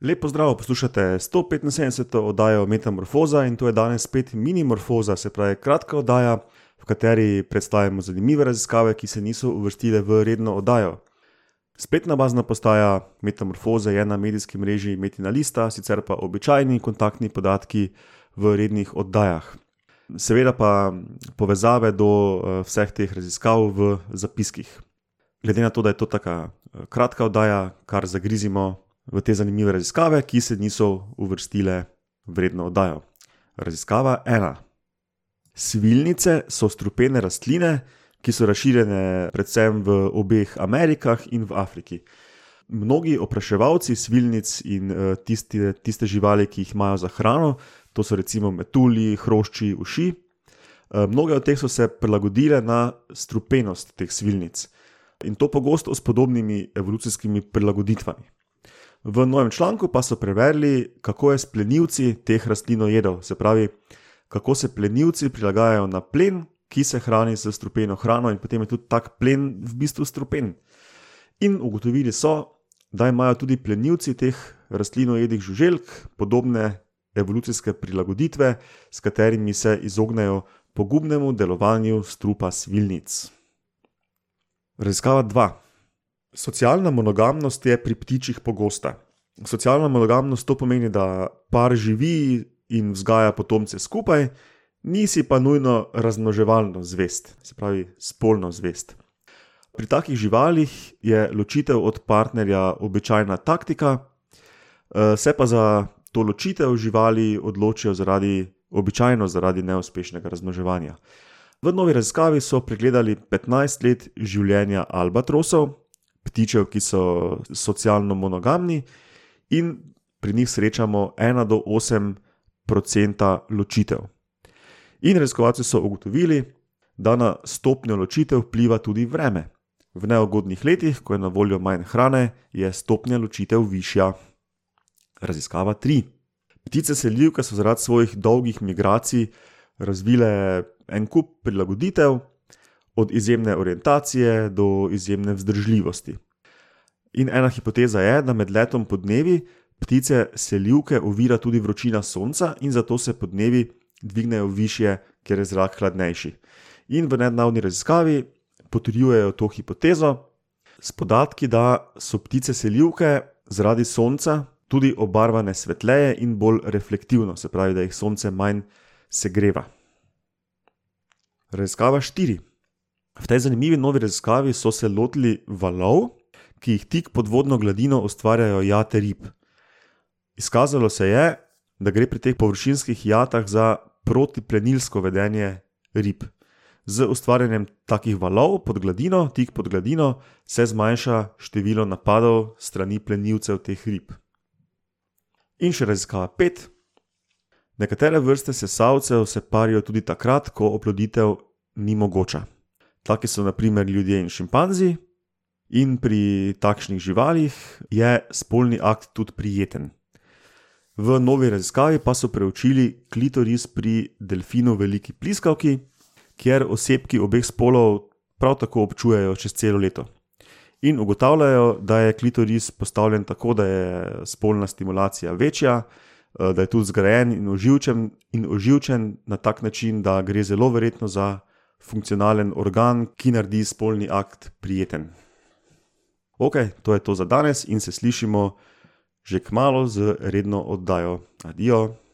Lepo zdrav, poslušate 175. oddajo Metamorfoza in to je danes spet minimorfoza, se pravi kratka oddaja, v kateri predstavljamo zanimive raziskave, ki se niso uvrstile v redno oddajo. Spletna bazna postaja Metamorfoza je na medijski mreži Metina Lista, sicer pa običajni kontaktni podatki v rednih oddajah. Seveda pa povezave do eh, vseh teh raziskav v zapiskih. Glede na to, da je to tako eh, kratka oddaja, kar zagrizimo v te zanimive raziskave, ki se niso uvrstile v redno oddajo. Raziskava ena. Svilnice so strupene rastline, ki so razširjene predvsem v obeh Amerikah in v Afriki. Mnogi opraševalci svilnic in uh, tiste, tiste živali, ki jih imajo za hrano, to so recimo metulji, hrošči, uši, uh, mnoge od teh so se prilagodile na strupenost teh svilnic in to pogosto s podobnimi evolucijskimi prilagoditvami. V novem članku pa so preverili, kako je s plenilci teh rastlin jedel, se pravi, kako se plenilci prilagajajo na plen, ki se hrani z strupeno hrano, in potem je tudi tak plen v bistvu strupen. In ugotovili so, da imajo tudi plenilci teh rastlinojedih žuželk podobne evolucijske prilagoditve, s katerimi se izognejo pogubnemu delovanju strupa svilnic. Raziskava 2. Socialna monogamnost je pri ptičih pogosta. Socialna monogamnost to pomeni, da par živi in vzgaja potomce skupaj, nisi pa nujno razmnoževalno zvest, se pravi spolno zvest. Pri takih živalih je ločitev od partnerja običajna taktika, eh, se pa za to ločitev živali odločijo zaradi, običajno zaradi neuspešnega razmnoževanja. V novi raziskavi so pregledali 15 let življenja albatrosov, ptičev, ki so socialno monogamni, in pri njih srečamo 1 do 8 odstotka ločitev. In raziskovalci so ugotovili, da na stopnjo ločitev vpliva tudi vreme. V neugodnih letih, ko je na voljo manj hrane, je stopnja ločitev višja. Raziskava 3. Ptice selivke so zaradi svojih dolgih migracij razvile en kup prilagoditev, od izjemne orientacije do izjemne vzdržljivosti. In ena hipoteza je, da med letom podnevi ptice selivke ovira tudi vročina sonca in zato se podnevi dvignejo više, ker je zrak hladnejši. In v nedavni raziskavi potrjujejo to hipotezo s podatki, da so ptice selivke zaradi sonca tudi obarvane svetleje in bolj reflektivno, se pravi, da jih sonce manj segreva. Raziskava 4. V tej zanimivi novi raziskavi so se lotili valov, ki jih tik pod vodno gladino ustvarjajo jate rib. Izkazalo se je, da gre pri teh površinskih jatah za protiplenilsko vedenje rib. Z ustvarjanjem takih valov pod gladino, tik pod gladino, se zmanjša število napadov strani plenilcev teh rib. In še raziskava 5. Nekatere vrste sesalcev se parijo tudi takrat, ko oploditev ni mogoča. Taki so naprimer ljudje in šimpanzi, in pri takšnih živalih je spolni akt tudi prijeten. V novi raziskavi pa so preučili klitoris pri delfinu veliki pliskavki, kjer osebki obeh spolov prav tako občujejo čez celo leto. In ugotavljajo, da je klitoris postavljen tako, da je spolna stimulacija večja, Eh, da je tudi zgrajen in oživčen, in oživčen na tak način, da gre zelo verjetno za funkcionalen organ, ki naredi spolni akt prijeten. Ok, to je to za danes in se slišimo že k malu z redno oddajo. Adijo.